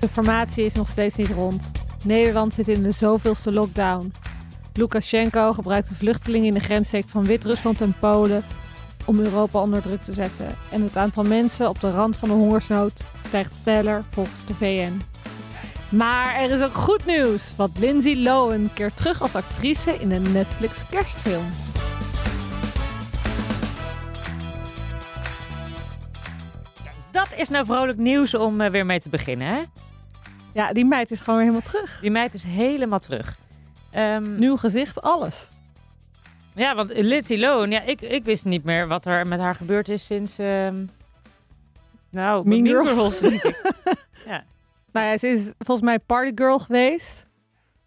De informatie is nog steeds niet rond. Nederland zit in de zoveelste lockdown. Lukashenko gebruikt de vluchtelingen in de grensstreek van Wit-Rusland en Polen om Europa onder druk te zetten. En het aantal mensen op de rand van de hongersnood stijgt sneller volgens de VN. Maar er is ook goed nieuws, want Lindsay Lohan keert terug als actrice in een Netflix kerstfilm. Dat is nou vrolijk nieuws om eh, weer mee te beginnen, hè? Ja, die meid is gewoon weer helemaal terug. Die meid is helemaal terug. Ehm, Nieuw gezicht, alles. Ja, want Lindsay Lohan, ja, ik, ik wist niet meer wat er met haar gebeurd is sinds... ehm, nou, Mean Girls. ja. Nou ja, ze is volgens mij partygirl geweest.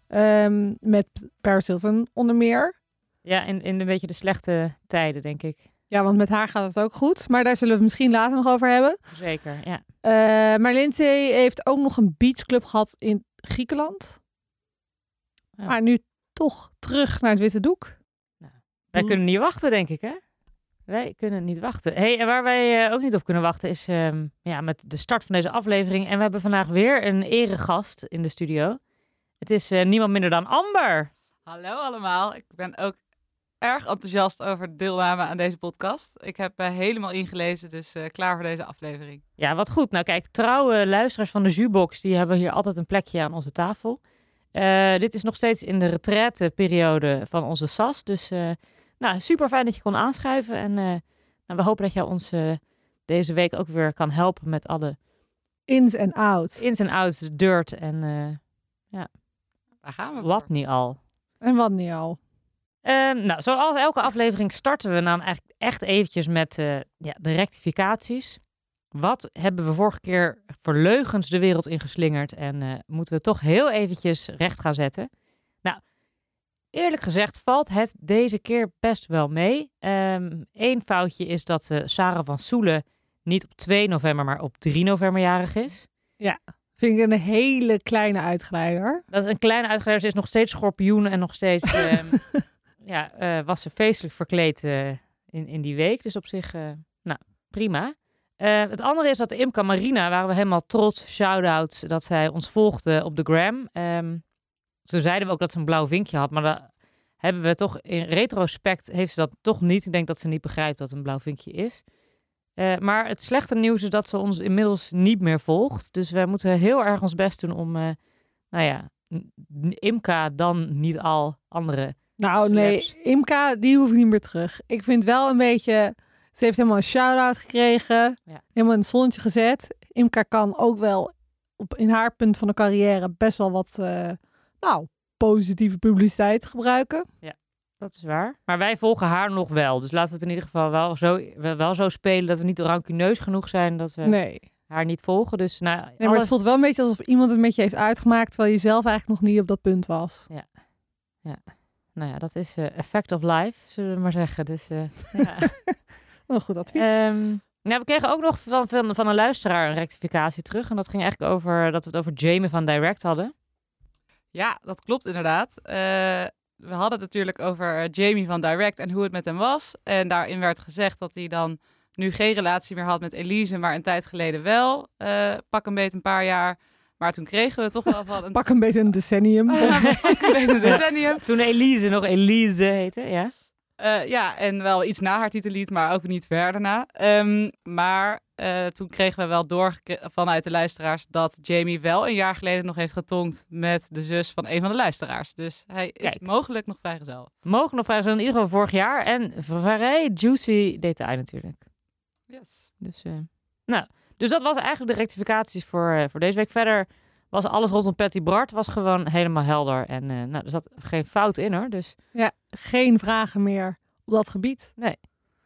Ehm, met Paris Hilton onder meer. ja, in, in een beetje de slechte tijden, denk ik. Ja, want met haar gaat het ook goed. Maar daar zullen we het misschien later nog over hebben. Zeker, ja. Eh, maar Lindsay heeft ook nog een beachclub gehad in Griekenland. Ja. Maar nu toch terug naar het witte doek. Wij Hm. kunnen niet wachten, denk ik, hè? Wij kunnen niet wachten. hey, en waar wij eh, ook niet op kunnen wachten is ehm, ja, met de start van deze aflevering. En we hebben vandaag weer een eregast in de studio. Het is eh, niemand minder dan Amber. Hallo allemaal, ik ben ook erg enthousiast over de deelname aan deze podcast. Ik heb eh, helemaal ingelezen, dus eh, klaar voor deze aflevering. Ja, wat goed. Nou kijk, trouwe luisteraars van de Zubox, die hebben hier altijd een plekje aan onze tafel. Eh, dit is nog steeds in de retraiteperiode van onze SAS. Dus eh, nou, super fijn dat je kon aanschuiven. En eh, nou, we hopen dat jij ons deze week ook weer kan helpen met alle Ins en outs. ins en outs, dirt en eh, Daar gaan we wat voor. niet al. En wat niet al. Ehm, nou, zoals elke aflevering starten we dan eigenlijk echt eventjes met eh, ja, de rectificaties. Wat hebben we vorige keer voor leugens de wereld ingeslingerd en eh, moeten we toch heel eventjes recht gaan zetten? Nou, eerlijk gezegd valt het deze keer best wel mee. Eén foutje is dat eh, Sarah van Soelen niet op 2 november, maar op 3 november jarig is. Vind ik een hele kleine uitglijder. Dat is een kleine uitgeleider. Ze is nog steeds schorpioen en nog steeds ehm, ja, eh, was ze feestelijk verkleed eh, in, in die week. Dus op zich, eh, nou, prima. Het andere is dat de Imca Marina, waren we helemaal trots, shout-outs, dat zij ons volgde op de gram. Ehm zo zeiden we ook dat ze een blauw vinkje had, maar dat hebben we toch in retrospect, heeft ze dat toch niet. Ik denk dat ze niet begrijpt dat een blauw vinkje is. Maar het slechte nieuws is dat ze ons inmiddels niet meer volgt. Dus we moeten heel erg ons best doen om, eh, nou ja, Imka dan niet al andere. Nou nee. Imka, die hoeft niet meer terug. Ik vind wel een beetje... Ze heeft helemaal een shout-out gekregen. Ja. Helemaal het zonnetje gezet. Imka kan ook wel op, in haar punt van de carrière best wel wat... eh, nou, positieve publiciteit gebruiken. Dat is waar. Maar wij volgen haar nog wel. Dus laten we het in ieder geval wel zo, wel zo spelen dat we niet rancuneus genoeg zijn dat we Nee. haar niet volgen. Dus nou, nee, maar het voelt wel een beetje alsof iemand het met je heeft uitgemaakt... terwijl je zelf eigenlijk nog niet op dat punt was. Nou ja, dat is eh, effect of life, zullen we maar zeggen. Dus eh, ja. Wel goed advies. Ehm, nou, we kregen ook nog van, van, van een luisteraar een rectificatie terug. En dat ging eigenlijk over dat we het over Jamie van Direct hadden. Ja, dat klopt inderdaad. Eh, we hadden het natuurlijk over eh, Jamie van Direct en hoe het met hem was. En daarin werd gezegd dat hij dan nu geen relatie meer had met Elise, maar een tijd geleden wel. Eh, pak een beetje een paar jaar. Maar toen kregen we toch wel van een, Pak een beetje een decennium. pak een beetje een decennium. Toen Elise nog Elise heette, ja. Eh, ja, en wel iets na haar titellied, maar ook niet verder na. Ehm, maar eh, toen kregen we wel door vanuit de luisteraars dat Jamie wel een jaar geleden nog heeft getonkt met de zus van een van de luisteraars. Dus hij is Kijk. mogelijk nog vrijgezel. Mogen nog zijn in ieder geval vorig jaar. En vrij juicy detail natuurlijk. Yes. Dus, eh, nou, dus dat was eigenlijk de rectificaties voor, eh, voor deze week. Verder was alles rondom Patty Bart was gewoon helemaal helder. En eh, nou, er zat geen fout in hoor. Dus, Ja, geen vragen meer op dat gebied.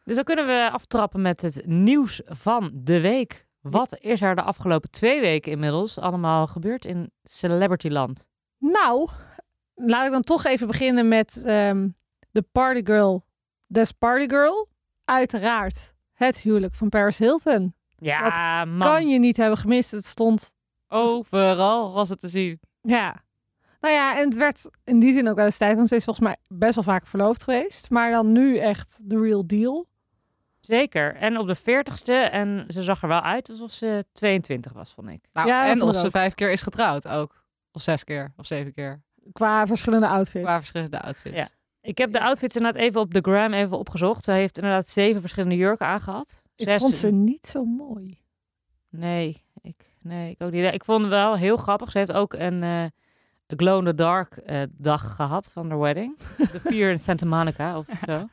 dus dan kunnen we aftrappen met het nieuws van de week. Wat is er de afgelopen twee weken inmiddels allemaal gebeurd in Celebrityland? Nou, laat ik dan toch even beginnen met ehm, de partygirl des partygirl. Uiteraard het huwelijk van Paris Hilton. Ja, man. Kan je niet hebben gemist. Het stond, Overal was het te zien. ja. Nou ja, en het werd in die zin ook wel eens tijd. Want ze is volgens mij best wel vaak verloofd geweest. Maar dan nu echt de real deal. Zeker. En op de 40ste. En ze zag er wel uit alsof ze 22 was, vond ik. Nou, Ja, dat en of ze vijf keer is getrouwd ook. Of zes keer, of zeven keer. Qua verschillende outfits. Qua verschillende outfits. Ja. Ik heb de outfits inderdaad even op de gram even opgezocht. Ze heeft inderdaad zeven verschillende jurken aangehad. Ik vond ze niet zo mooi. Nee, ik, nee, ik ook niet. Ik vond het wel heel grappig. Ze heeft ook een eh glow in the dark eh, dag gehad van de wedding. De pier in Santa Monica of zo.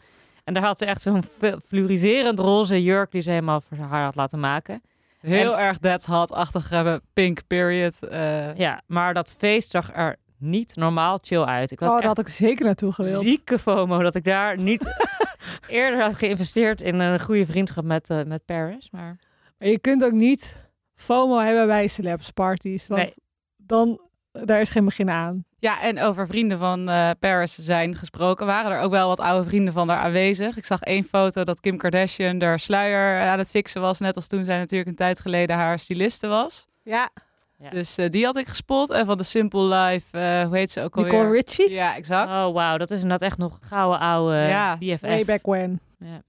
En daar had ze echt zo'n fluoriserend roze jurk die ze helemaal voor haar had laten maken. Heel erg That's Hot-achtig hebben. Pink period. eh, Ja, maar dat feest zag er niet normaal chill uit. Ik had Oh, daar echt had ik zeker naartoe gewild. zieke FOMO dat ik daar niet eerder had geïnvesteerd in een goede vriendschap met, eh, met Paris. Maar Maar je kunt ook niet FOMO hebben bij celebs parties. Want Nee. dan, daar is geen begin aan. Ja, en over vrienden van eh, Paris zijn gesproken. Waren er ook wel wat oude vrienden van daar aanwezig. Ik zag één foto dat Kim Kardashian haar sluier aan het fixen was. Net als toen zij natuurlijk een tijd geleden haar styliste was. Ja, Ja. Dus eh, die had ik gespot. En van de Simple Life, eh, hoe heet ze ook alweer? Nicole Richie. Ja, exact. oh wauw, dat is inderdaad echt nog gouden oude Ja, BFF. Way back when. Ja.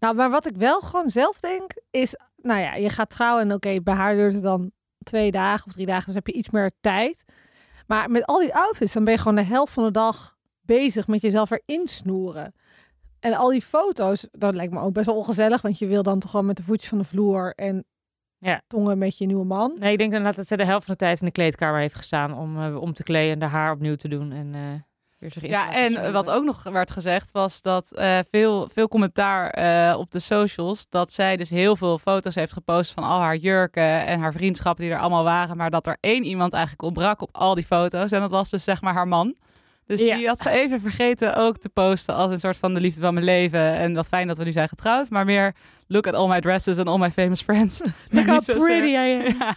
Nou, maar wat ik wel gewoon zelf denk, is... Nou ja, je gaat trouwen en oké, bij haar duurt het dan twee dagen of drie dagen. Dus heb je iets meer tijd. Maar met al die outfits, dan ben je gewoon de helft van de dag bezig met jezelf erin snoeren. En al die foto's, dat lijkt me ook best wel ongezellig. Want je wil dan toch wel met de voetjes van de vloer en Ja. tongen met je nieuwe man. Nee, ik denk inderdaad dat ze de helft van de tijd in de kleedkamer heeft gestaan om eh, om te kleden en de haar opnieuw te doen. En, eh, weer zich in te Ja, en wat ook nog werd gezegd was dat eh, veel, veel commentaar eh, op de socials dat zij dus heel veel foto's heeft gepost van al haar jurken en haar vriendschappen die er allemaal waren, maar dat er één iemand eigenlijk ontbrak op al die foto's en dat was dus zeg maar haar man. Dus Ja. die had ze even vergeten ook te posten als een soort van de liefde van mijn leven. En wat fijn dat we nu zijn getrouwd. Maar meer look at all my dresses and all my famous friends. Look how pretty I am. Ja.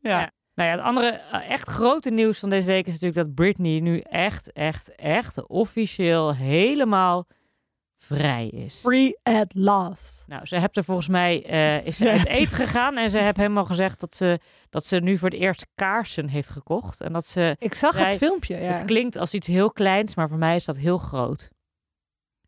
ja. Ja. Nou ja, het andere eh, echt grote nieuws van deze week is natuurlijk dat Britney nu echt, echt, echt officieel helemaal vrij is. Free at last. Nou, ze heeft er volgens mij eh, is ze uit hebt- eten gegaan en ze heeft helemaal gezegd dat ze, dat ze nu voor het eerst kaarsen heeft gekocht. En dat ze, Ik zag Zij- het filmpje, ja. het klinkt als iets heel kleins, maar voor mij is dat heel groot.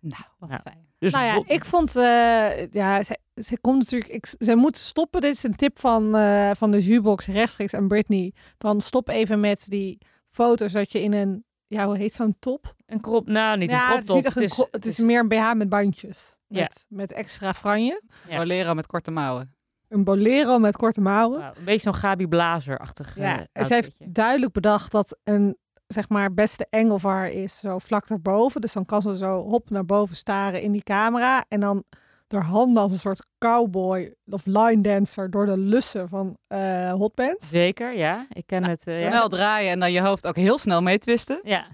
Nou, wat Ja. fijn. Dus nou ja, ik vond, eh, ja, ze, ze komt natuurlijk, ik, ze moet stoppen. Dit is een tip van, eh, van de Zubox rechtstreeks aan Britney. Van stop even met die foto's dat je in een, ja, hoe heet zo'n top? een krop, nou niet ja, een krop het is, het is meer een BH met bandjes. Ja. Met, met extra franje. Ja. Bolero met korte mouwen. Een bolero met korte mouwen. nou, een beetje zo'n Gabi Blazer-achtig ja, eh, ze heeft duidelijk bedacht dat een, zeg maar, beste engel voor haar is zo vlak daarboven. Dus dan kan ze zo hop naar boven staren in die camera. En dan haar handen als een soort cowboy of line dancer door de lussen van eh hotbands. Zeker, ja. Ik ken het. eh, ja. Snel draaien en dan je hoofd ook heel snel meetwisten. Ja.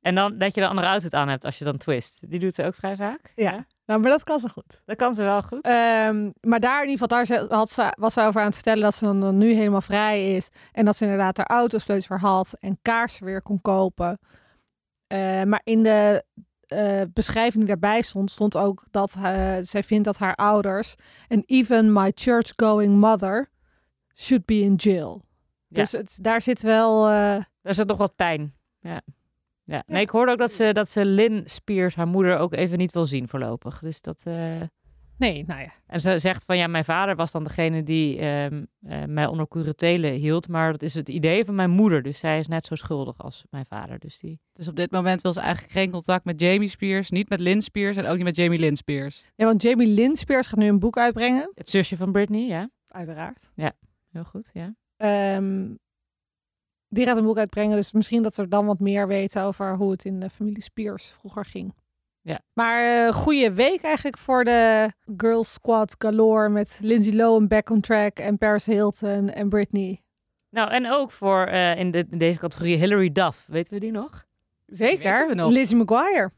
En dan dat je de andere outfit aan hebt als je dan twist. Die doet ze ook vrij vaak. Ja. Nou, maar dat kan ze goed. Dat kan ze wel goed. Ehm, maar daar in ieder geval, daar had ze, was ze over aan het vertellen dat ze dan, dan nu helemaal vrij is. En dat ze inderdaad haar autosleutels weer had en kaarsen weer kon kopen. Eh, maar in de eh, beschrijving die daarbij stond, stond ook dat eh, zij vindt dat haar ouders en even my church-going mother should be in jail. Ja. Dus het, daar zit wel... eh, Daar zit nog wat pijn. Ja. Ja. Nee, ik hoorde ook dat ze, dat ze Lynn Spears, haar moeder, ook even niet wil zien voorlopig. Dus dat, nee, nou ja. En ze zegt van ja, mijn vader was dan degene die ehm, eh, mij onder curatele hield. Maar dat is het idee van mijn moeder. Dus zij is net zo schuldig als mijn vader. Dus die... Dus op dit moment wil ze eigenlijk geen contact met Jamie Spears, niet met Lynn Spears en ook niet met Jamie Lynn Spears. ja. Want Jamie Lynn Spears gaat nu een boek uitbrengen. Het zusje van Britney, ja. Uiteraard. Heel goed, ja. Ehm, die gaat een boek uitbrengen, dus misschien dat we dan wat meer weten over hoe het in de familie Spears vroeger ging. Ja. Maar eh goede week eigenlijk voor de Girl Squad galore met Lindsay Lohan back on track en Paris Hilton en Britney. Nou, en ook voor eh, in, de, in deze categorie Hilary Duff. Weten we die nog? Zeker. weten we nog. Lizzie McGuire.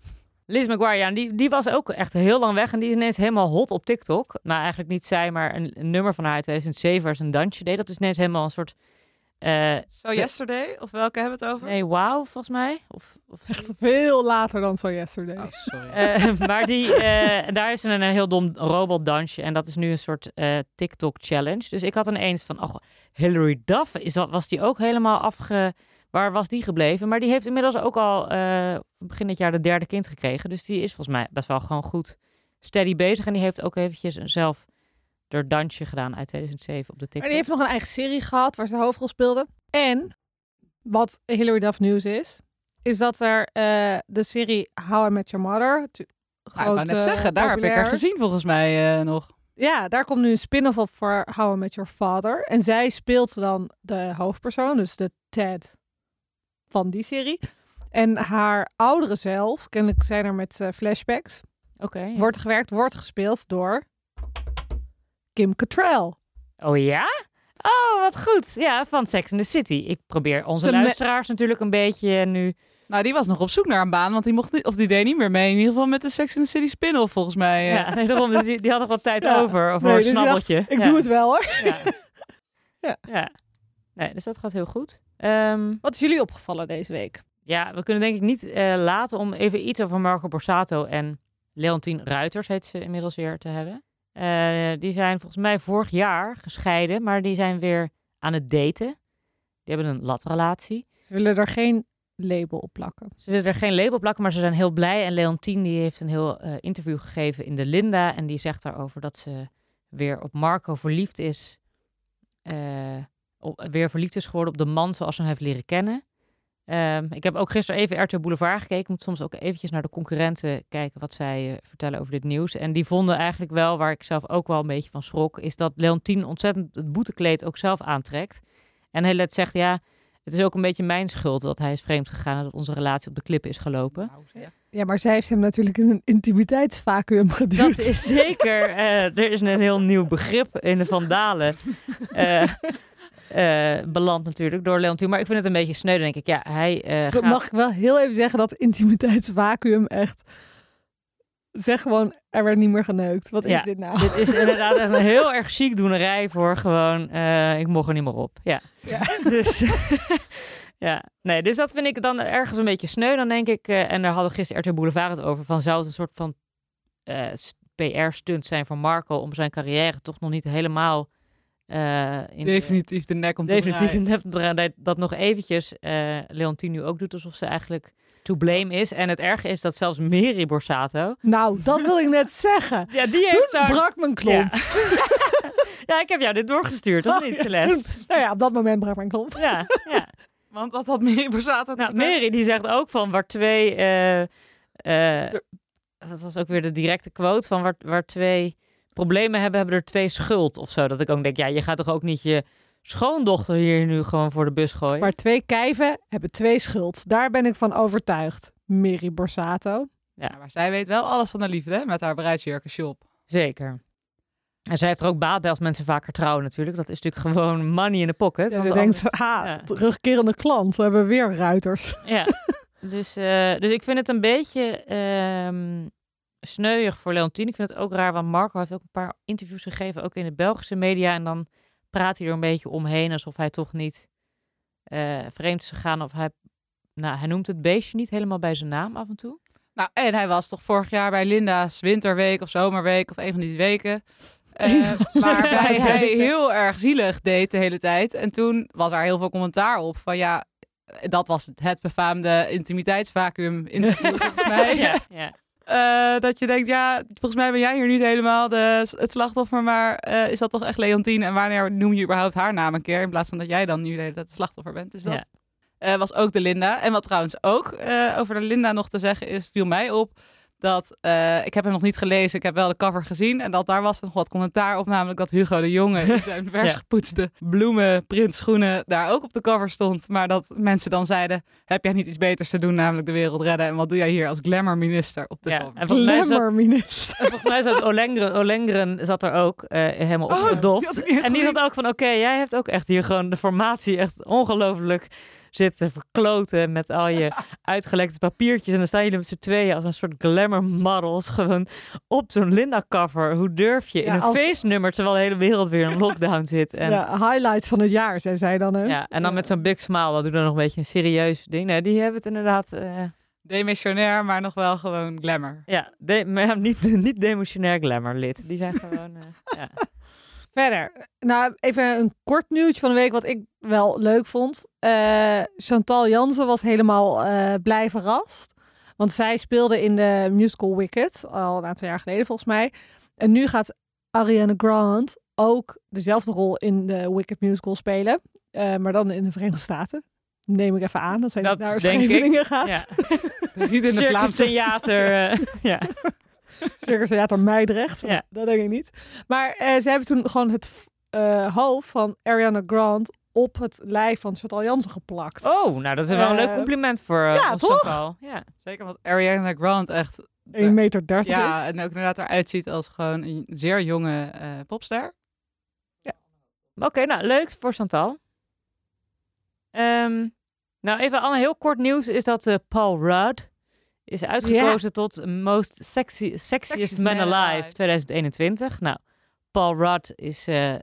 Liz McGuire, ja, die, die was ook echt heel lang weg. En die is ineens helemaal hot op TikTok. Nou, eigenlijk niet zij, maar een, een nummer van haar uit 2007 waar ze een dansje deed. Dat is ineens helemaal een soort... eh, So Yesterday, of welke hebben we het over? nee, wow, volgens mij. Of, of Veel later dan So Yesterday. Oh, sorry. Eh, maar die, eh, daar is een, een heel dom robotdansje. En dat is nu een soort eh, TikTok-challenge. Dus ik had ineens van, oh, Hilary Duff, is, was die ook helemaal afge... Waar was die gebleven? Maar die heeft inmiddels ook al eh, begin dit jaar de derde kind gekregen. Dus die is volgens mij best wel gewoon goed steady bezig. En die heeft ook eventjes zelf haar dansje gedaan uit 2007 op de TikTok. die heeft nog een eigen serie gehad waar ze de hoofdrol speelde. En wat Hilary Duff News is, is dat er eh, de serie How I Met Your Mother. Nou, ik wou groot, net zeggen, daar heb ik haar populair. gezien volgens mij eh, nog. Ja, daar komt nu een spin-off op voor How I Met Your Father. En zij speelt dan de hoofdpersoon, dus de Ted van die serie. En haar oudere zelf, kennelijk zijn er met eh, flashbacks, Oké. ja. wordt gewerkt, wordt gespeeld door Kim Cattrall. Oh ja? Oh, wat goed. Ja, van Sex in the City. Ik probeer onze Ze luisteraars natuurlijk een beetje nu... Nou, die was nog op zoek naar een baan, want die mocht niet, of die deed niet meer mee. In ieder geval met de Sex and the City spin-off volgens mij. eh. Ja, nee, daarom, dus die, die had nog wat tijd Ja. over. Of Nee, een dus dacht, snabbeltje. Ik ja. doe het wel hoor. Ja. Ja. ja. Nee, dus dat gaat heel goed. Ehm, Wat is jullie opgevallen deze week? ja, we kunnen denk ik niet eh, laten om even iets over Marco Borsato en Leontien Ruiters, heet ze inmiddels weer, te hebben. Eh, die zijn volgens mij vorig jaar gescheiden, maar die zijn weer aan het daten. Die hebben een latrelatie. Ze willen er geen label op plakken. Ze willen er geen label op plakken, maar ze zijn heel blij. En Leontien die heeft een heel eh, interview gegeven in de Linda. En die zegt daarover dat ze weer op Marco verliefd is. eh, op, weer verliefd is geworden op de man zoals ze hem heeft leren kennen. Ehm, ik heb ook gisteren even RTL Boulevard gekeken. Ik moet soms ook eventjes naar de concurrenten kijken wat zij eh, vertellen over dit nieuws. En die vonden eigenlijk wel, waar ik zelf ook wel een beetje van schrok, is dat Leontien ontzettend het boetekleed ook zelf aantrekt. En heel let zegt, ja, het is ook een beetje mijn schuld dat hij is vreemd gegaan en dat onze relatie op de klippen is gelopen. Nou. Ja, maar zij heeft hem natuurlijk in een intimiteitsvacuum geduwd. Dat is zeker. eh, er is een heel nieuw begrip in de Vandalen. eh eh, beland natuurlijk door Leontien. Maar ik vind het een beetje sneu. Denk ik, ja, hij eh, gaat... Mag ik wel heel even zeggen dat intimiteitsvacuum echt... Zeg gewoon, er werd niet meer geneukt. Wat Ja, is dit nou? Dit is inderdaad echt een heel erg chic doenerij voor gewoon... eh, ik mocht er niet meer op. Ja. Ja. Dus... Ja, nee, dus dat vind ik dan ergens een beetje sneu. Dan denk ik, en daar hadden gisteren RTL Boulevard het over, van zou het een soort van PR-stunt zijn van Marco om zijn carrière toch nog niet helemaal eh, in Definitief de nek om te definitief draaien. in de draaien, dat, dat nog eventjes eh Leontien nu ook doet alsof ze eigenlijk to blame is. En het erge is dat zelfs Mary Borsato, Nou, dat wil ik net zeggen. ja, die Toen heeft daar... brak mijn klomp. Ja. ja, ik heb jou dit doorgestuurd, of Oh, niet, Celeste? toen- nou ja, op dat moment brak mijn klomp. Ja, ja. Want wat had Mary Borsato te Nou? Mary die zegt ook van waar twee... eh, eh, dat was ook weer de directe quote van waar, waar twee problemen hebben, hebben er twee schuld of zo. Dat ik ook denk, ja, je gaat toch ook niet je schoondochter hier nu gewoon voor de bus gooien? Maar twee kijven hebben twee schuld. Daar ben ik van overtuigd. Miri Borsato. Ja, maar zij weet wel alles van de liefde, hè, met haar bruidsjurkenshop. Zeker. En zij heeft er ook baat bij als mensen vaker trouwen natuurlijk. Dat is natuurlijk gewoon money in the pocket. Ja, ze denkt, ha, Ja. terugkerende klant. We hebben weer ruiters. Ja, dus, eh, dus ik vind het een beetje ehm sneuig voor Leontien. Ik vind het ook raar, want Marco heeft ook een paar interviews gegeven, ook in de Belgische media. En dan praat hij er een beetje omheen, alsof hij toch niet eh, vreemd is gegaan. Of hij, nou, hij noemt het beestje niet helemaal bij zijn naam af en toe. Nou, en hij was toch vorig jaar bij Linda's winterweek of zomerweek of een van die weken. van- waarbij hij heel erg zielig deed de hele tijd. En toen was er heel veel commentaar op van ja, dat was het, het befaamde intimiteitsvacuum interview volgens mij. ja, ja. Eh, dat je denkt, ja, volgens mij ben jij hier niet helemaal de, het slachtoffer, maar eh, is dat toch echt Leontien? En wanneer noem je überhaupt haar naam een keer, in plaats van dat jij dan nu de hele tijd het slachtoffer bent? Dus dat Ja. eh, was ook de Linda. En wat trouwens ook over de Linda nog te zeggen is, viel mij op dat, eh, ik heb hem nog niet gelezen, ik heb wel de cover gezien. En dat daar was nog wat commentaar op, namelijk dat Hugo de Jonge in zijn vers gepoetste bloemen printschoenen daar ook op de cover stond. Maar dat mensen dan zeiden, heb jij niet iets beters te doen, namelijk de wereld redden? En wat doe jij hier als glamour-minister op de ja. cover? En volgens mij zat, Glamour minister. en volgens mij zat Olengren, Olengren zat er ook eh, helemaal Oh, opgedoft. had en die zat ook van, oké, jij hebt ook echt hier gewoon de formatie echt ongelooflijk zitten verkloten met al je uitgelekte papiertjes. En dan staan jullie met z'n tweeën als een soort glamour models gewoon op zo'n Linda-cover. Hoe durf je in Ja, een als- feestnummer terwijl de hele wereld weer in lockdown zit? En, ja. Ja, highlight van het jaar, zei zij dan. Hè? en dan met zo'n big smile, dat doet dan nog een beetje een serieus ding. Nee, die hebben het inderdaad... eh, Demissionair, maar nog wel gewoon glamour. ja, de, maar ja, niet, niet demotionair glamour lid. Die zijn gewoon... eh, ja. Verder, nou even een kort nieuwtje van de week wat ik wel leuk vond. Eh, Chantal Jansen was helemaal eh, blij verrast. Want zij speelde in de musical Wicked, al een aantal jaar geleden volgens mij. En nu gaat Ariana Grande ook dezelfde rol in de Wicked musical spelen. eh, maar dan in de Verenigde Staten. Neem ik even aan dat zij Dat naar denk ik. Scheveningen gaat. Ja. Niet in de Circus Vlaamse... Theater. eh, ja. Circus Theater Meidrecht. Ja. Dat denk ik niet. Maar eh, ze hebben toen gewoon het eh, hoofd van Ariana Grande op het lijf van Chantal Jansen geplakt. Oh, nou dat is wel een leuk Eh, compliment voor uh, ja, toch? Chantal. Ja. Zeker omdat Ariana Grande echt... 1,30 meter. 30 Ja, is. en ook inderdaad eruit ziet als gewoon een zeer jonge eh, popster. Oké, nou leuk voor Chantal. Ehm, nou, even al heel kort nieuws is dat eh, Paul Rudd is uitgekozen tot Most sexy, Sexiest, Sexiest Man, Man Alive Alive. 2021. Nou, Paul Rudd is eh, eh,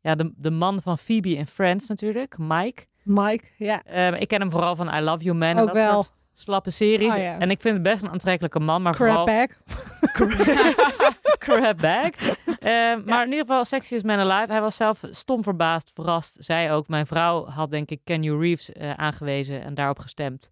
ja, de, de man van Phoebe in Friends natuurlijk, Mike. Mike, ja. Ehm, ik ken hem vooral van I Love You Man en dat wel. soort slappe series. Oh, ja. En ik vind het best een aantrekkelijke man, maar vooral... Crabback. Crabback. Eh, maar in ieder geval, Sexiest Man Alive. Hij was zelf stom verbaasd, verrast. Zij ook. Mijn vrouw had denk ik Kenny Reeves eh, aangewezen en daarop gestemd.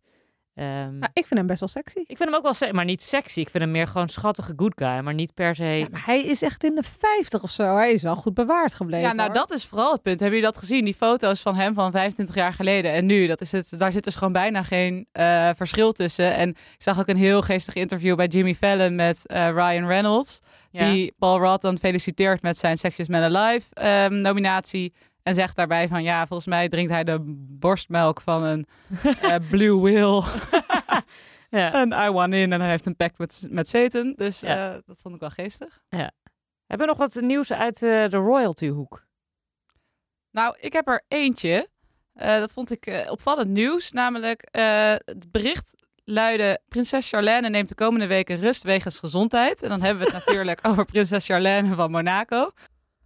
Ehm, Nou, ik vind hem best wel sexy. ik vind hem ook wel, se- maar niet sexy. Ik vind hem meer gewoon schattige good guy, maar niet per se... Ja, maar hij is echt in de 50 of zo. Hij is wel goed bewaard gebleven. Ja, nou hoor. dat is vooral het punt. Hebben jullie dat gezien? Die foto's van hem van 25 jaar geleden en nu. Dat is het, daar zit dus gewoon bijna geen eh, verschil tussen. En ik zag ook een heel geestig interview bij Jimmy Fallon met eh, Ryan Reynolds. Ja. Die Paul Rudd dan feliciteert met zijn Sexiest Man Alive ehm, nominatie. En zegt daarbij van ja, volgens mij drinkt hij de borstmelk van een eh, Blue Whale. Ja. en I won in en hij heeft een pact met, met Satan. Dus Ja. eh, dat vond ik wel geestig. Hebben we nog wat nieuws uit eh, de royalty-hoek? Nou, ik heb er eentje. Dat vond ik opvallend nieuws. Namelijk, het bericht luidde... Prinses Charlène neemt de komende weken rust wegens gezondheid. En dan hebben we het natuurlijk over prinses Charlène van Monaco.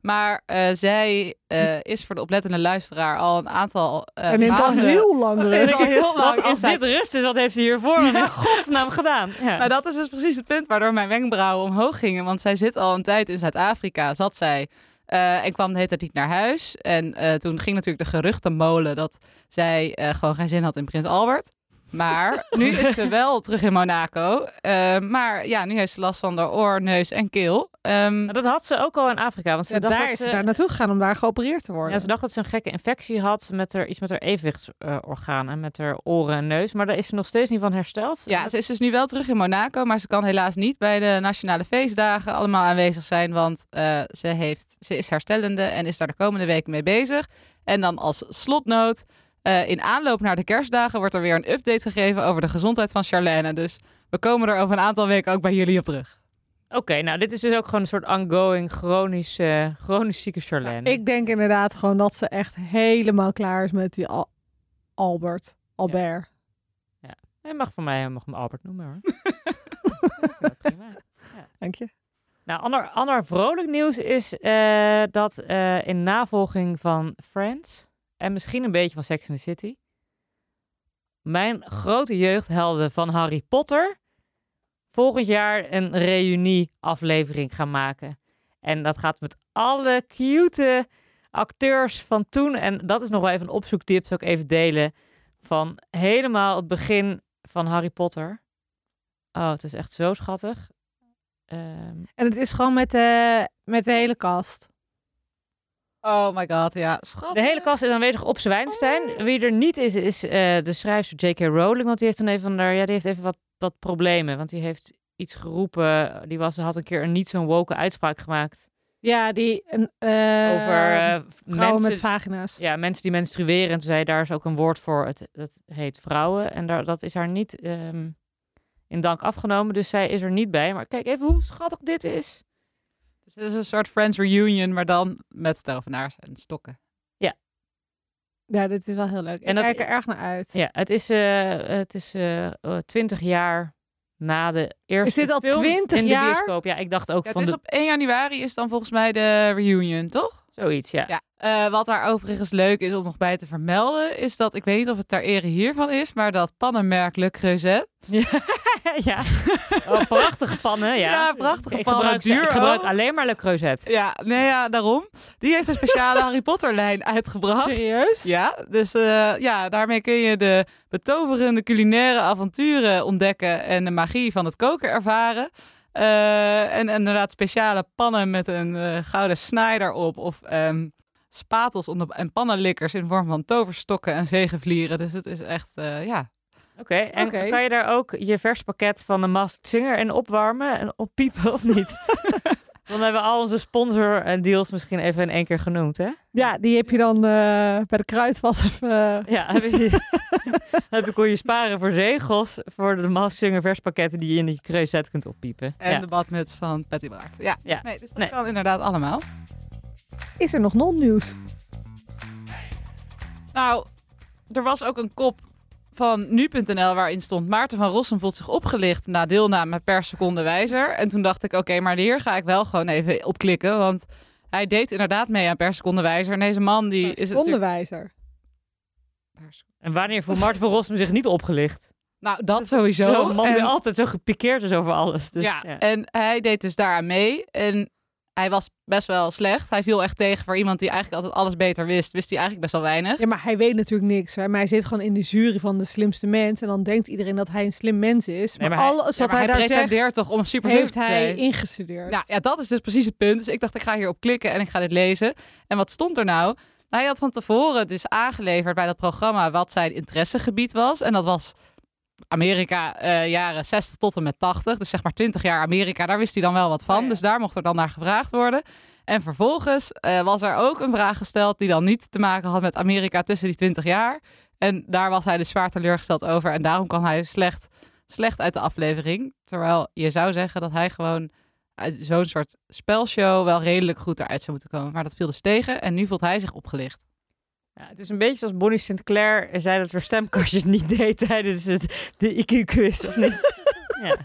Maar eh, zij eh, is voor de oplettende luisteraar al een aantal eh Hij neemt al maanden- heel lang rust. al heel lang als dit rust is, wat heeft ze hiervoor in godsnaam gedaan? Ja. Nou, dat is dus precies het punt waardoor mijn wenkbrauwen omhoog gingen. Want zij zit al een tijd in Zuid-Afrika, zat zij. eh, en kwam de hele tijd niet naar huis. En eh, toen ging natuurlijk de geruchtenmolen dat zij eh, gewoon geen zin had in Prins Albert. Maar nu is ze wel terug in Monaco. Eh, maar ja, nu heeft ze last van de oor, neus en keel. Ehm, dat had ze ook al in Afrika. Want ze Ja, dacht daar dat is ze, daar naartoe gegaan om daar geopereerd te worden. ja, ze dacht dat ze een gekke infectie had met haar, iets met haar evenwichtsorganen, met haar oren en neus. Maar daar is ze nog steeds niet van hersteld. Ja, ze is dus nu wel terug in Monaco, maar ze kan helaas niet bij de nationale feestdagen allemaal aanwezig zijn, want eh, ze, heeft, ze is herstellende en is daar de komende weken mee bezig. En dan als slotnoot, eh, in aanloop naar de kerstdagen wordt er weer een update gegeven over de gezondheid van Charlène. Dus we komen er over een aantal weken ook bij jullie op terug. Oké, nou dit is dus ook gewoon een soort ongoing, chronisch, eh, chronisch zieke Charlène. Ik denk inderdaad gewoon dat ze echt helemaal klaar is met die Al- Albert. Albert. Hij mag van mij, hij mag Albert noemen hoor. Ja, prima. Dank je. Nou, ander, ander vrolijk nieuws is eh, dat eh, in navolging van Friends en misschien een beetje van Sex and the City, mijn grote jeugdhelden van Harry Potter volgend jaar een reunie-aflevering gaan maken. En dat gaat met alle cute acteurs van toen. En dat is nog wel even een opzoektip, zou ik even delen. Van helemaal het begin van Harry Potter. Oh, het is echt zo schattig. Ehm, En het is gewoon met de, met de hele kast. Oh my god, ja, schat. De hele kast is aanwezig op Zwijnstein. Wie er niet is, is eh, de schrijfster J.K. Rowling. Want die heeft dan even, daar, ja, die heeft even wat, wat problemen. Want die heeft iets geroepen. Die was, had een keer een niet zo'n woke uitspraak gemaakt. Ja, die een, eh, over eh, vrouwen mensen, met vagina's. ja, mensen die menstrueren. En zei daar is ook een woord voor. Het, dat heet vrouwen. En daar, dat is haar niet ehm, in dank afgenomen. Dus zij is er niet bij. Maar kijk even hoe schattig dit is. Dus het is een soort Friends reunion, maar dan met tovenaars en stokken. Ja, dit is wel heel leuk. En ik dat- kijk er erg naar uit. Ja, het is, eh het is eh, eh, 20 jaar na de eerste dit al film 20 in de jaar? bioscoop. Ja, ik dacht ook Ja, van het is de... op 1 januari is dan volgens mij de reunion, toch? zoiets, ja. Ja, eh, wat daar overigens leuk is om nog bij te vermelden, is dat ik weet niet of het ter ere hiervan is, maar dat pannenmerk Le Creuset ja. Oh, prachtige pannen, ja. Ja, prachtige ik pannen, Gebruik, duur ik gebruik ook. alleen maar Le Creuset. Ja, nee, ja, daarom. Die heeft een speciale Harry Potter lijn uitgebracht. Serieus? Ja, dus eh, ja, daarmee kun je de betoverende culinaire avonturen ontdekken en de magie van het koken ervaren. Eh, en, en inderdaad speciale pannen met een eh, gouden snaai erop of ehm, spatels en pannenlikkers in vorm van toverstokken en zegenvlieren. Dus het is echt, ja. Oké, en kan je daar ook je vers pakket van de Masked Singer in opwarmen en oppiepen of niet? Dan hebben we al onze sponsor en deals misschien even in één keer genoemd, hè? Ja, die heb je dan eh, bij de kruidvat even... eh, Ja, heb je, heb je kon je sparen voor zegels voor de Masked Singer verspakketten die je in die creuset kunt oppiepen. En ja. de badmuts van Patty Bart. Ja, Ja. Nee, dus dat Nee. kan inderdaad allemaal. Is er nog non-nieuws? Nou, er was ook een kop van nu.nl waarin stond Maarten van Rossum voelt zich opgelicht na deelname per seconde wijzer. En toen dacht ik, oké, maar hier ga ik wel gewoon even op klikken, want hij deed inderdaad mee aan per seconde wijzer. En deze man die is het natuurlijk... Onderwijzer. Per seconde- En wanneer voelt Marten van Rossum zich niet opgelicht? Nou, dat sowieso. Zo'n man En- die altijd zo gepikeerd is over alles. Dus, ja, ja. en hij deed dus daaraan mee. En hij was best wel slecht. Hij viel echt tegen voor iemand die eigenlijk altijd alles beter wist. Wist hij eigenlijk best wel weinig. Ja, maar hij weet natuurlijk niks. Hè? Maar hij zit gewoon in de jury van de slimste mens. En dan denkt iedereen dat hij een slim mens is. Nee, maar, maar hij- alles Ja, wat maar hij, hij daar zegt, pretendeert toch om super heeft te hij zijn. ingestudeerd. Nou ja, dat is dus precies het punt. Dus ik dacht, ik ga hierop klikken en ik ga dit lezen. En wat stond er nou? Hij had van tevoren dus aangeleverd bij dat programma wat zijn interessegebied was. En dat was Amerika eh, jaren 60 tot en met 80. Dus zeg maar 20 jaar Amerika, daar wist hij dan wel wat van. Oh ja. Dus daar mocht er dan naar gevraagd worden. En vervolgens eh, was er ook een vraag gesteld die dan niet te maken had met Amerika tussen die 20 jaar. En daar was hij dus zwaar teleurgesteld over. En daarom kan hij slecht, slecht uit de aflevering. Terwijl je zou zeggen dat hij gewoon uit zo'n soort spelshow wel redelijk goed eruit zou moeten komen. Maar dat viel dus tegen en nu voelt hij zich opgelicht. Ja, het is een beetje zoals Bonnie Sinclair zei dat we stemkastjes niet deed tijdens het, de IQ-quiz, of niet? ja.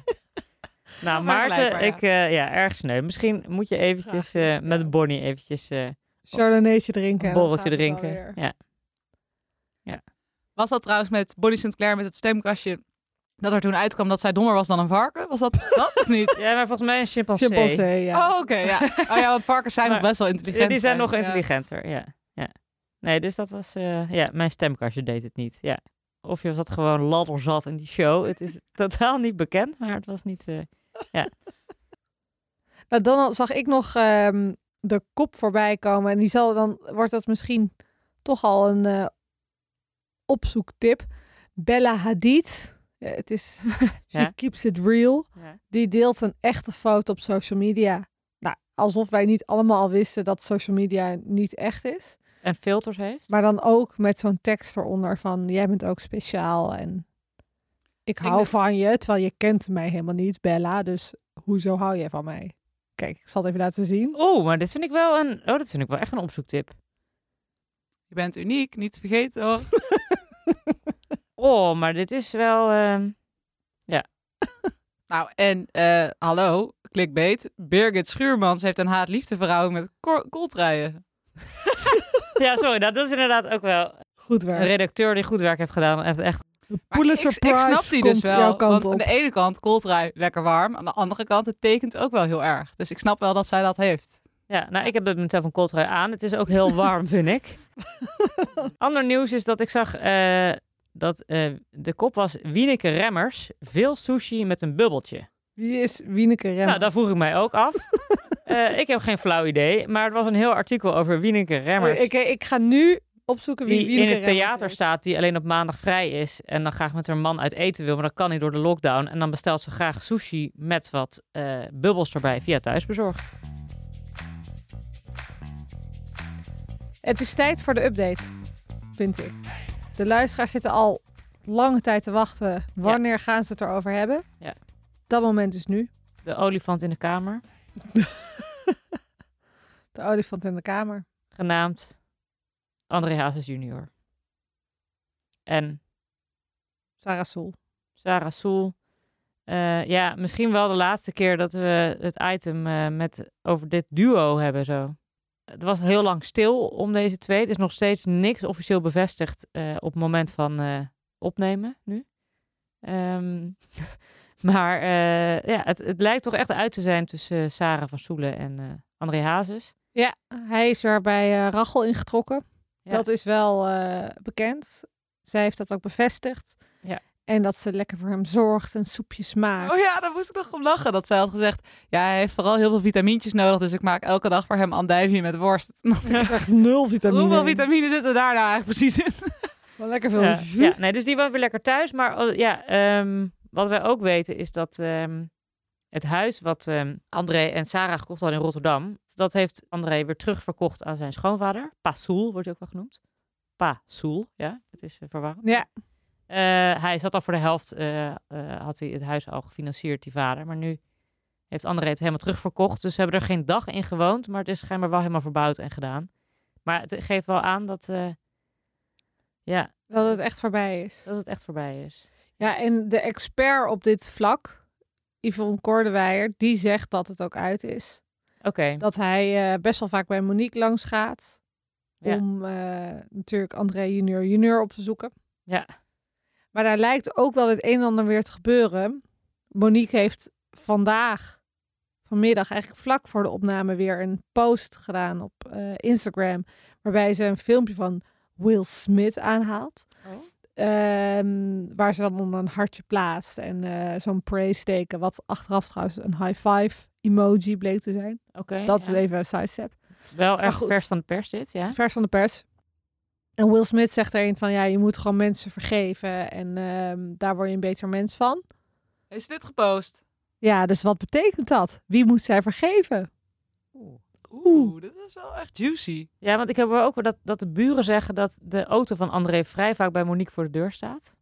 Nou, maar Maarten, ja. ik, eh, ja, erg sneu. Misschien moet je eventjes eh, met ja. Bonnie eventjes eh, Chardonnaytje drinken. een borreltje drinken. weer. Ja. Was dat trouwens met Bonnie Sinclair met het stemkastje dat er toen uitkwam dat zij dommer was dan een varken? Was dat dat of niet? ja, maar volgens mij een chimpansee. Chimpansee, ja. Oh, oké, ja. Oh ja, want varkens zijn Maar- nog best wel intelligent. Ja, die zijn nog Ja. intelligenter, ja. Ja. Nee, dus dat was... eh, ja, mijn stemkastje deed het niet, ja. Of je zat gewoon ladder zat in die show. Het is totaal niet bekend, maar het was niet... eh, Nou, dan zag ik nog ehm, de kop voorbij komen. En die zal dan wordt dat misschien toch al een eh, opzoektip. Bella Hadid. Ja, het is she Ja. keeps it real. ja. Die deelt een echte foto op social media. Nou, alsof wij niet allemaal al wisten dat social media niet echt is. En filters heeft. Maar dan ook met zo'n tekst eronder van jij bent ook speciaal en ik hou van je, terwijl je kent mij helemaal niet, Bella. Dus hoezo hou jij van mij? Kijk, ik zal het even laten zien. Oeh, maar dit vind ik wel een... Oh, dat vind ik wel echt een opzoektip. Je bent uniek, niet te vergeten hoor. Oh, maar dit is wel... ehm, Nou, en eh, hallo, clickbait. Birgit Schuurmans heeft een haat-liefde verhouding met ko- kooltruien. Ja, sorry, dat is inderdaad ook wel Goed een werk. redacteur die goed werk heeft gedaan. Echt, echt Pulitzer ik, ik snap die dus komt wel. want op. aan de ene kant kooltrui lekker warm. Aan de andere kant, het tekent ook wel heel erg. Dus ik snap wel dat zij dat heeft. Ja, nou, ik heb het mezelf een kooltrui aan. Het is ook heel warm, vind ik. Ander nieuws is dat ik zag eh, dat eh, de kop was Wieneke Remmers. Veel sushi met een bubbeltje. Wie is Wieneke Remmers? Nou, dat vroeg ik mij ook af. Eh, ik heb geen flauw idee, maar het was een heel artikel over Wieneke Remmers. Oh, ik, ik ga nu opzoeken wie die in het theater is. staat, die alleen op maandag vrij is. En dan graag met haar man uit eten wil, maar dat kan niet door de lockdown. En dan bestelt ze graag sushi met wat eh, bubbels erbij via thuisbezorgd. Het is tijd voor de update, vind ik. De luisteraars zitten al lange tijd te wachten. Wanneer gaan ze het erover hebben? Ja. Dat moment is nu. De olifant in de kamer, De olifant in de kamer. genaamd André Hazes junior. En Sarah Soel. Sarah Soel. Eh, ja, misschien wel de laatste keer dat we het item eh, met, over dit duo hebben zo. Het was heel lang stil om deze twee. Het is nog steeds niks officieel bevestigd eh, op het moment van opnemen nu. Ehm, Maar ja, het, het, lijkt toch echt uit te zijn tussen Sarah van Soelen en André Hazes. Ja, hij is weer bij Rachel ingetrokken. Ja. Dat is wel bekend. Zij heeft dat ook bevestigd. Ja. En dat ze lekker voor hem zorgt en soepjes maakt. Oh ja, daar moest ik nog om lachen. Dat zij had gezegd, ja, hij heeft vooral heel veel vitamintjes nodig. Dus ik maak elke dag voor hem andijvie met worst. Ja. Echt nul vitamine. Hoeveel vitamine zitten daar nou eigenlijk precies in? Wel lekker veel. Ja, ja, nee, dus die was weer lekker thuis. Maar oh, ja, um, wat wij ook weten is dat um, het huis wat um, André en Sarah gekocht hadden in Rotterdam, dat heeft André weer terugverkocht aan zijn schoonvader. Pa Soel wordt ook wel genoemd. Pa Soel, ja, het is uh, verwarrend. Ja. Uh, hij zat al voor de helft, uh, had hij het huis al gefinancierd, die vader. Maar nu heeft André het helemaal terugverkocht. Dus ze hebben er geen dag in gewoond, maar het is schijnbaar wel helemaal verbouwd en gedaan. Maar het geeft wel aan dat, ja... Dat het echt voorbij is. Dat het echt voorbij is. Ja, en de expert op dit vlak, Yvonne Kordewijer, die zegt dat het ook uit is. Oké. Okay. Dat hij uh, best wel vaak bij Monique langs gaat. Ja. Om uh, natuurlijk André junior junior op te zoeken. Ja. Maar daar lijkt ook wel het een en ander weer te gebeuren. Monique heeft vandaag, vanmiddag, eigenlijk vlak voor de opname weer een post gedaan op uh, Instagram. Waarbij ze een filmpje van Will Smith aanhaalt. Oh. Um, waar ze dan onder een hartje plaatst en uh, zo'n praise teken, wat achteraf trouwens een high five emoji bleek te zijn. Oké. Okay, dat ja. is even een sidestep. Wel erg vers van de pers dit, ja. Vers van de pers. En Will Smith zegt er een van, ja, je moet gewoon mensen vergeven en um, daar word je een beter mens van. Is dit gepost? Ja, dus wat betekent dat? Wie moet zij vergeven? Oeh. Oeh, dat is wel echt juicy. Ja, want ik heb ook dat, dat de buren zeggen dat de auto van André vrij vaak bij Monique voor de deur staat.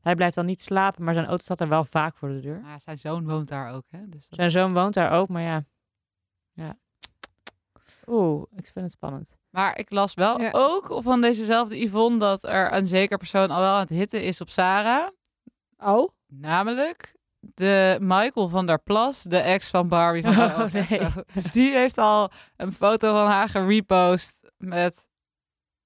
Hij blijft dan niet slapen, maar zijn auto staat er wel vaak voor de deur. Ja, zijn zoon woont daar ook, hè? Dus dat... Zijn zoon woont daar ook, maar ja. ja. Oeh, ik vind het spannend. Maar ik las wel ja. ook van dezezelfde Yvonne dat er een zeker persoon al wel aan het hitten is op Sarah. Oh? Namelijk de Michael van der Plas, de ex van Barbie. Van oh, nee. Dus die heeft al een foto van haar gerepost met...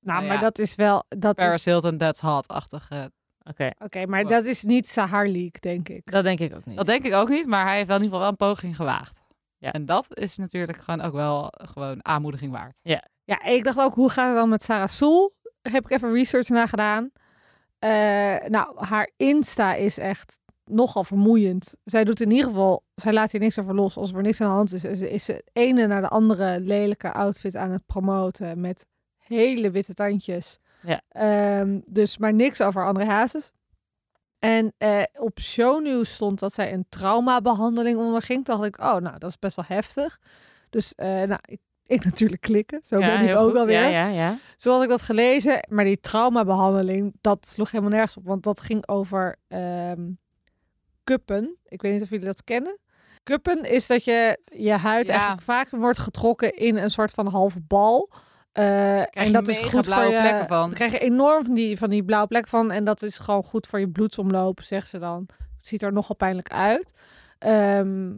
Nou, maar ja, dat is wel... Dat Paris is... Hilton, that's hot-achtige... Oké, okay. okay, maar dat is niet Sahar League, denk ik. Dat denk ik ook niet. Dat denk ik ook niet, maar hij heeft wel in ieder geval wel een poging gewaagd. Ja. En dat is natuurlijk gewoon ook wel gewoon aanmoediging waard. Ja. Ja, ik dacht ook, hoe gaat het dan met Sarah Soel? Heb ik even research naar gedaan. Uh, nou, haar Insta is echt nogal vermoeiend. Zij doet in ieder geval, zij laat hier niks over los. Als er niks aan de hand is, is, is het ene naar de andere lelijke outfit aan het promoten met hele witte tandjes. Ja. Um, dus maar niks over André Hazes. En uh, op shownieuws stond dat zij een traumabehandeling onderging. Toen dacht ik, oh, nou, dat is best wel heftig. Dus uh, nou, ik, ik natuurlijk klikken. Zo ja, ben ik ook goed. alweer. Ja, ja, ja. Zo had ik dat gelezen. Maar die traumabehandeling, dat sloeg helemaal nergens op. Want dat ging over um, kuppen. Ik weet niet of jullie dat kennen. Kuppen is dat je je huid Ja. eigenlijk vaak wordt getrokken in een soort van halve bal. Uh, en dat is goed voor blauwe je. plekken van. Krijg je enorm van die, van die blauwe plekken van. En dat is gewoon goed voor je bloedsomloop, zegt ze dan. Het ziet er nogal pijnlijk uit. Ehm,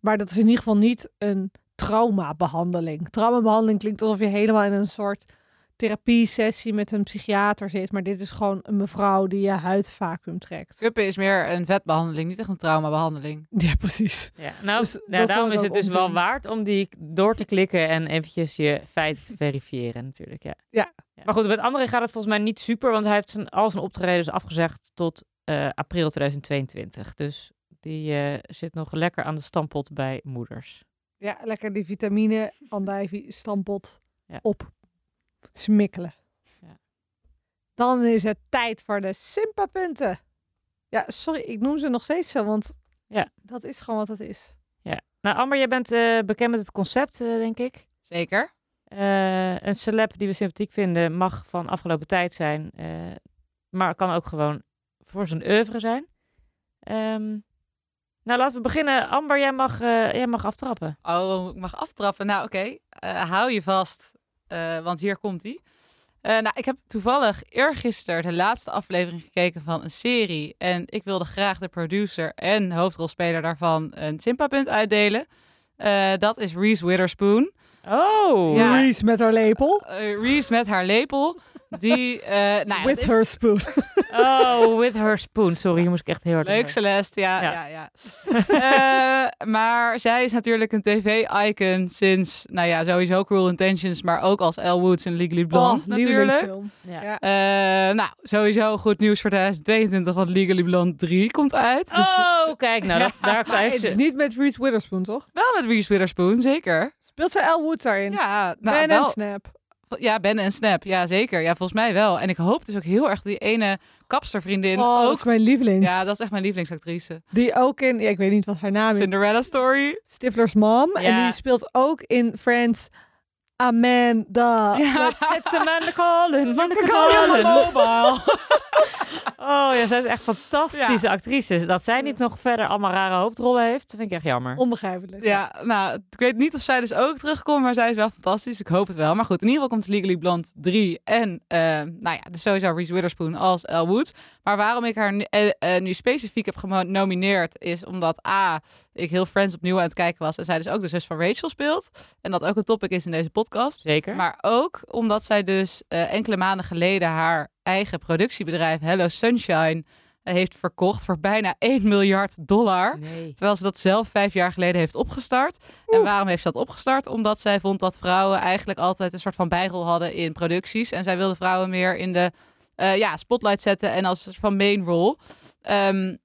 maar dat is in ieder geval niet een traumabehandeling. Traumabehandeling klinkt alsof je helemaal in een soort therapie-sessie met een psychiater zit. Maar dit is gewoon een mevrouw die je huidvacuüm trekt. Kuppen is meer een vetbehandeling, niet echt een traumabehandeling. Ja, precies. Ja, nou, Dus dat daarom is het dus wel waard om die door te klikken en eventjes je feiten te verifiëren natuurlijk. Ja. Ja. Maar goed, met André gaat het volgens mij niet super, want hij heeft zijn, al zijn optredens afgezegd tot eh, april 2022. Dus die eh, zit nog lekker aan de stampot bij moeders. Ja, lekker die vitamine, andijvie, stampot Ja. op smikkelen. Ja. Dan is het tijd voor de Simpa-punten. Ja, sorry, ik noem ze nog steeds zo, want Ja. dat is gewoon wat het is. Ja. Nou, Amber, jij bent eh, bekend met het concept, eh, denk ik. Zeker. Eh, een celeb die we sympathiek vinden mag van afgelopen tijd zijn, eh, maar kan ook gewoon voor zijn oeuvre zijn. Ehm, nou, laten we beginnen. Amber, jij mag, eh, jij mag aftrappen. Oh, ik mag aftrappen. Nou, oké. Eh, hou je vast, eh, want hier komt hij. nou, ik heb toevallig eergisteren de laatste aflevering gekeken van een serie. En ik wilde graag de producer en hoofdrolspeler daarvan een Simpa-punt uitdelen. Eh, dat is Reese Witherspoon. Oh, Ja. Reese met haar lepel. Eh, Reese met haar lepel. Die, eh nou ja, With is her spoon. Oh, with her spoon. Sorry, hier moest ik echt heel hard Leuk lachen. Celeste, ja. Ja. ja. ja, Eh, maar zij is natuurlijk een tv-icon sinds, nou ja, sowieso Cruel Intentions, maar ook als Elle Woods in Legally Blonde Oh, natuurlijk. Ja. Eh, nou, sowieso goed nieuws voor 2022, want Legally Blonde 3 komt uit. Dus Oh, kijk, nou, dat, daar Maar is het is niet met Reese Witherspoon, toch? wel met Reese Witherspoon, zeker. Speelt zij Elle Woods daarin? Ja, nou, ben wel, en Snap. ja, Ben en Snap, ja zeker. Ja, volgens mij wel. En ik hoop dus ook heel erg die ene kapstervriendin Oh, dat ook... is mijn lievelings. Ja, dat is echt mijn lievelingsactrice. Die ook in, ja, ik weet niet wat haar naam is, Cinderella Story. Stifler's mom. En Ja. die speelt ook in Friends Amanda. Ja. It's Amanda Collins. Amanda Collins. Collins. Oh ja, zij is echt fantastische actrice. Dat zij niet nog verder allemaal rare hoofdrollen heeft, vind ik echt jammer. Onbegrijpelijk. Ja, nou, ik weet niet of zij dus ook terugkomt, maar zij is wel fantastisch. Ik hoop het wel. Maar goed, in ieder geval komt Legally Blonde 3 en, eh, nou ja, dus sowieso Reese Witherspoon als Elle Woods. Maar waarom ik haar nu, eh, eh, nu specifiek heb genomineerd, is omdat A, ik heel Friends opnieuw aan het kijken was en zij dus ook de zus van Rachel speelt. En dat ook een topic is in deze podcast. Zeker. Maar ook omdat zij dus eh, enkele maanden geleden haar eigen productiebedrijf Hello Sunshine eh, heeft verkocht voor bijna 1 miljard dollar. nee. Terwijl ze dat zelf vijf jaar geleden heeft opgestart. En waarom heeft ze dat opgestart? Omdat zij vond dat vrouwen eigenlijk altijd een soort van bijrol hadden in producties. En zij wilde vrouwen meer in de eh, ja, spotlight zetten en als soort van main role. Ehm,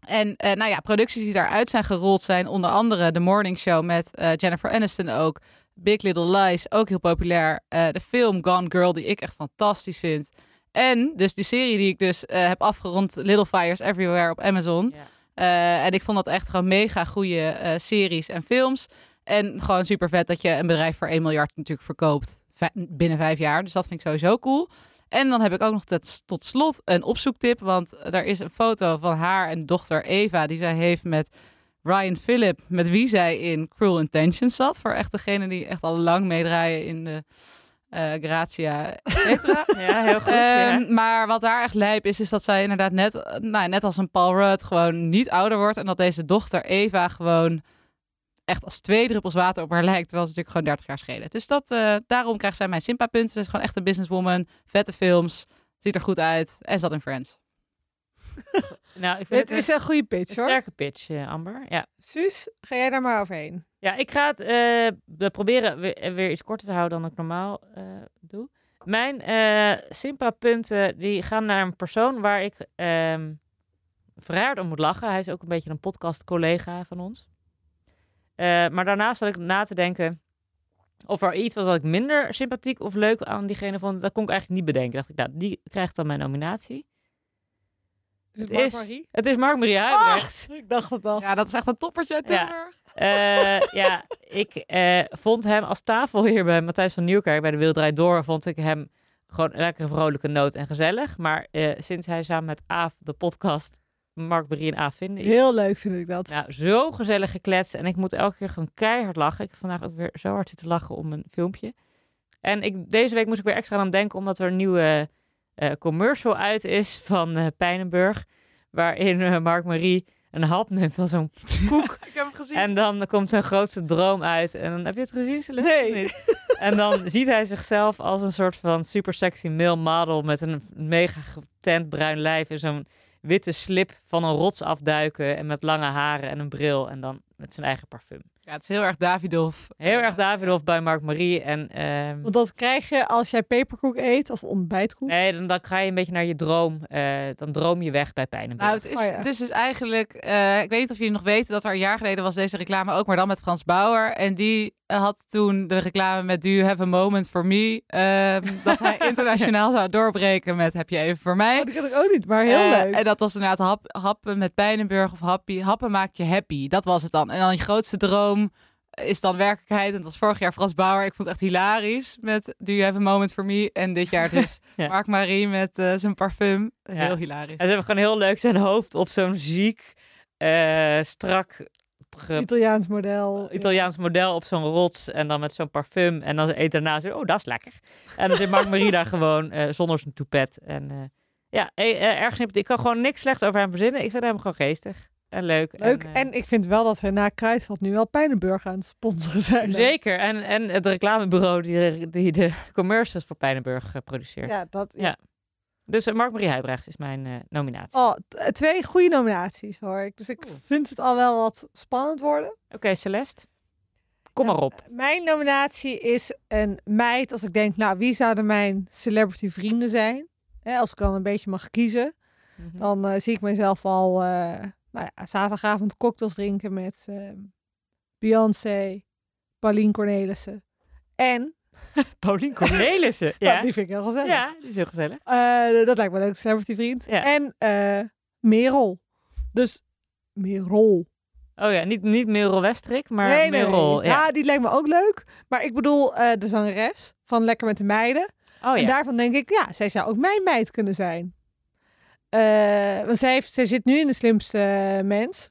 en nou ja, producties die daaruit zijn gerold zijn onder andere The Morning Show met Jennifer Aniston ook. Big Little Lies, ook heel populair. Eh, de film Gone Girl, die ik echt fantastisch vind. En dus die serie die ik dus eh, heb afgerond, Little Fires Everywhere op Amazon. Ja. Eh, en ik vond dat echt gewoon mega goede series en films. En gewoon super vet dat je een bedrijf voor 1 miljard natuurlijk verkoopt binnen vijf jaar. Dus dat vind ik sowieso cool. En dan heb ik ook nog tot, tot slot een opzoektip. Want er is een foto van haar en dochter Eva die zij heeft met Ryan Phillip. Met wie zij in Cruel Intentions zat. Voor echt degene die echt al lang meedraaien in de Grazia, et cetera. Ja, heel goed. ja. Ehm, Maar wat daar echt lijp is, is dat zij inderdaad net, eh, nou, net als een Paul Rudd gewoon niet ouder wordt. En dat deze dochter Eva gewoon echt als twee druppels water op haar lijkt. Terwijl ze natuurlijk gewoon 30 jaar schelen. Dus dat, eh, daarom krijgt zij mijn Simpa-punten. Ze is gewoon echt een businesswoman. Vette films. Ziet er goed uit. En zat in Friends. Nou, ik vind Dit het is een goede pitch, een hoor. sterke pitch, eh, Amber. Ja. Suus, ga jij daar maar overheen. Ja, ik ga het eh, proberen weer, weer iets korter te houden dan ik normaal eh, doe. Mijn eh Simpa-punten die gaan naar een persoon waar ik ehm verraard om moet lachen. Hij is ook een beetje een podcast-collega van ons. Eh, maar daarnaast zat ik na te denken of er iets was dat ik minder sympathiek of leuk aan diegene vond. Dat kon ik eigenlijk niet bedenken. Dacht ik, nou, die krijgt dan mijn nominatie. Is het Het is-? Het is Mark-Marie Huibrechts. Ik dacht het al. Ja, dat is echt een toppertje uit Ja. Eh, ja, ik eh, vond hem als tafelheer bij Matthijs van Nieuwkerk bij de Wildrijd Door, vond ik hem gewoon een lekkere vrolijke noot en gezellig. Maar eh, sinds hij samen met Aaf de podcast Mark Marie en Aaf vinden, Heel leuk vind ik dat. nou, zo gezellig gekletst. En ik moet elke keer gewoon keihard lachen. Ik heb vandaag ook weer zo hard zitten lachen om een filmpje. En ik, deze week moest ik weer extra aan denken, omdat er een nieuwe eh, commercial uit is van eh Pijnenburg. Waarin eh, Mark Marie een hap neemt van zo'n koek. Ik heb hem gezien. En dan komt zijn grootste droom uit. En dan heb je het gezien, Celeste? Nee. Niet? En dan ziet hij zichzelf als een soort van super sexy male model met een mega getent bruin lijf en zo'n witte slip van een rots afduiken en met lange haren en een bril en dan met zijn eigen parfum. Ja, het is heel erg Davidoff. Heel erg Davidoff bij Mark Marie en ehm, Want dat krijg je als jij peperkoek eet of ontbijtkoek. nee, dan, dan ga je een beetje naar je droom. eh, dan droom je weg bij pijn en Nou, het is, Oh ja. het is dus eigenlijk... eh, ik weet niet of jullie nog weten dat er een jaar geleden was deze reclame ook, maar dan met Frans Bauer. En die eh, had toen de reclame met Do You Have a Moment For Me? ehm, dat hij internationaal zou doorbreken met Heb je even voor mij? Oh, die ken ik ook niet, maar heel Eh, leuk. En dat was inderdaad hap, happen met Pijnenburg of happy. Happen maakt je happy. Dat was het dan. En dan je grootste droom is dan werkelijkheid. En het was vorig jaar Frans Bauer. Ik vond het echt hilarisch met Do You Have a Moment For Me? En dit jaar dus Ja. Mark Marie met eh, zijn parfum. Heel Ja. hilarisch. En ze hebben gewoon heel leuk zijn hoofd op zo'n ziek, eh, strak ge- Italiaans model. Italiaans model op zo'n rots en dan met zo'n parfum. En dan eet daarna zo, oh, dat is lekker. En dan zit Mark Marie daar gewoon eh, zonder zijn toepet. En eh, ja, erg sympathiek. Ik kan gewoon niks slechts over hem verzinnen. Ik vind hem gewoon geestig. En leuk. Leuk. En, En, eh, ik vind wel dat we na Kruidvat nu al Pijnenburg aan het sponsoren zijn. Zeker. En, en het reclamebureau die, de- die de commercials voor Pijnenburg eh, produceert. Ja, dat, Ja. Dus uh, Mark-Marie Huibrecht is mijn eh, nominatie. Oh, twee goede nominaties hoor ik. Dus ik Oeh. vind het al wel wat spannend worden. Oké, Celeste. Kom maar op. Mijn nominatie is een meid. Als ik denk, nou, wie zouden mijn celebrity vrienden zijn? Hè, als ik dan een beetje mag kiezen. Mhm. Dan eh, zie ik mezelf al eh, nou ja, zaterdagavond cocktails drinken met eh, Beyoncé, Pauline Cornelissen. En, Paulien Cornelissen. ja. die vind ik heel gezellig. ja, die is heel gezellig. Eh, dat lijkt me een leuke celebrity vriend. Ja. En eh Merel. Dus Merel. Oh ja, niet, niet Merel Westrik, maar nee, Merel. nee. Ja. Ja, die lijkt me ook leuk. Maar ik bedoel eh, de zangeres van Lekker met de Meiden. Oh En ja. daarvan denk ik, ja, zij zou ook mijn meid kunnen zijn. Eh, want zij, heeft, zij zit nu in de slimste mens.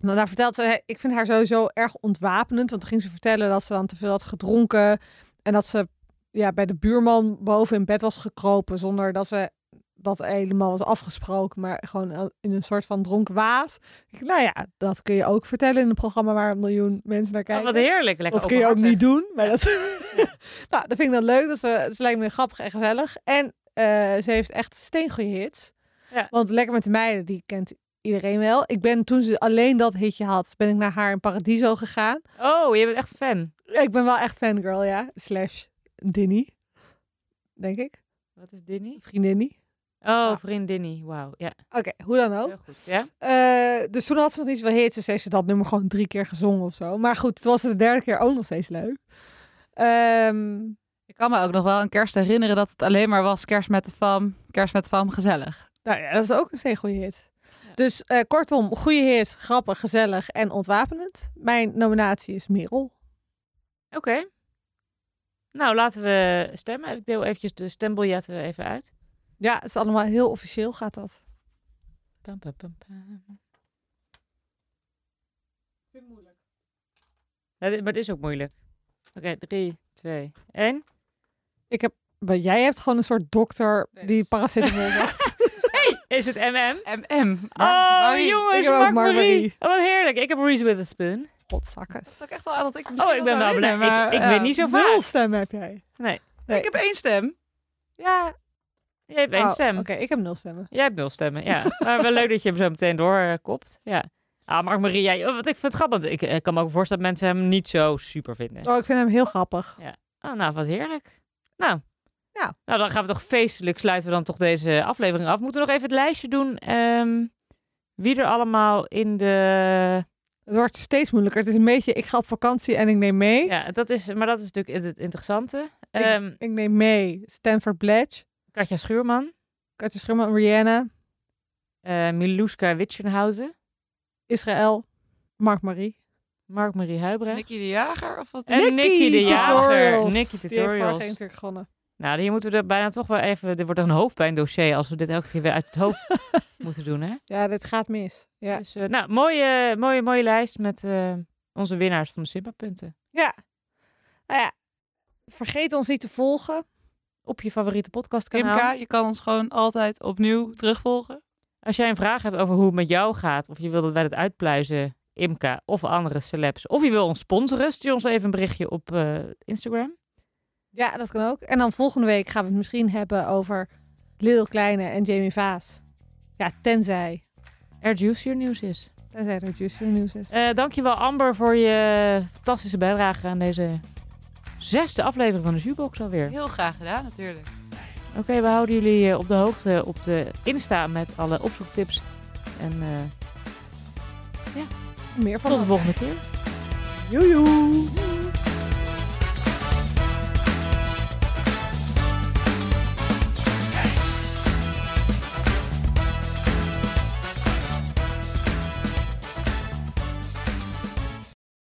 Nou, daar vertelt ze, ik vind haar sowieso erg ontwapenend. Want toen ging ze vertellen dat ze dan te veel had gedronken. En dat ze ja, bij de buurman boven in bed was gekropen. Zonder dat ze dat helemaal was afgesproken. Maar gewoon in een soort van dronken waas. Nou ja, dat kun je ook vertellen in een programma waar een miljoen mensen naar Oh, kijken. wat heerlijk. Lekker Dat kun je ook niet doen. Maar dat, nou, dat vind ik dan leuk. Dat ze, ze lijkt me grappig en gezellig. En eh, ze heeft echt steengoede hits. Ja. Want Lekker met de Meiden, die kent iedereen wel. Ik ben toen ze alleen dat hitje had, ben ik naar haar in Paradiso gegaan. Oh, je bent echt fan. Ik ben wel echt fangirl, ja. Slash Dinny, denk ik. Wat is Dinny? Vriendinnie. Oh, vriendinnie. Wauw. Ja, Oké, hoe dan ook. heel goed. Ja? Eh, dus toen had ze nog niet zoveel hits. Dus heeft ze dat nummer gewoon drie keer gezongen of zo. Maar goed, het was de derde keer ook nog steeds leuk. Ehm, ik kan me ook nog wel een kerst herinneren dat het alleen maar was kerst met de fam, kerst met de fam, gezellig. Nou ja, dat is ook een goede hit. Dus eh, kortom, goede hit, grappig, gezellig en ontwapenend. Mijn nominatie is Merel. Oké. Nou, laten we stemmen. Ik deel eventjes de stembiljetten even uit. Ja, het is allemaal heel officieel gaat dat. Pam, pam, pam, moeilijk. Ja, maar het is ook moeilijk. Oké, 3, 2, 1. Ik heb, jij hebt gewoon een soort dokter die paracetamol zegt. hey, is het MM? MM. Oh, jongens, Marie. Oh, wat heerlijk. Ik heb Reese Witherspoon. Potzakkers. Dat ik echt wel dat ik Oh, ik ben wel blij. Maar, ik, ik weet eh, niet zo vaak. Nul stem heb jij. Nee. Ik heb één stem. Ja, jij hebt één oh, stem. Oké, ik heb nul stemmen. Jij hebt nul stemmen, ja. maar wel leuk dat je hem zo meteen doorkopt. Ja. Ah, Mark Marie, jij, oh, wat ik vind grappig. Ik, ik, kan me ook voorstellen dat mensen hem niet zo super vinden. Oh, ik vind hem heel grappig. Ja. Oh, nou, wat heerlijk. Nou. Ja. Nou, dan gaan we toch feestelijk sluiten we dan toch deze aflevering af. Moeten we nog even het lijstje doen. ehm, wie er allemaal in de... Het wordt steeds moeilijker. Het is een beetje, ik ga op vakantie en ik neem mee. Ja, dat is, maar dat is natuurlijk het interessante. Ik- Ehm Ik neem mee Stanford Bledge, Katja Schuurman, Katja Schummer, Rihanna, eh Miluska Witchenhausen, Israël, Mark-Marie. Mark-Marie Huibrecht. Nicky de Jager of wat? En Nicky de Jager. Tutorials. Nicky Die heeft Tutorials. keer natuurlijk gewonnen. Nou, hier moeten we er bijna toch wel even... Dit wordt een hoofdpijndossier als we dit elke keer weer uit het hoofd moeten doen, hè? Ja, dit gaat mis. Ja. Dus, eh, nou, mooie, mooie, mooie lijst met eh, onze winnaars van de Simpa-punten. ja. Nou ja, vergeet ons niet te volgen. Op je favoriete podcastkanaal. Imka, je kan ons gewoon altijd opnieuw terugvolgen. Als jij een vraag hebt over hoe het met jou gaat... of je wil dat wij het uitpluizen, Imka of andere celebs... of je wil ons sponsoren, stuur ons even een berichtje op eh, Instagram. Ja, dat kan ook. En dan volgende week gaan we het misschien hebben over Lil Kleine en Jamie Vaas. Ja, tenzij. Er juicier nieuws is. Tenzij er Juicy nieuws is. Eh dankjewel Amber voor je fantastische bijdrage aan deze zesde aflevering van de Zuurbox alweer. Heel graag gedaan natuurlijk. Oké, we houden jullie eh, op de hoogte op de Insta met alle opzoektips. En eh, Meer van tot de volgende keer. Joejoe.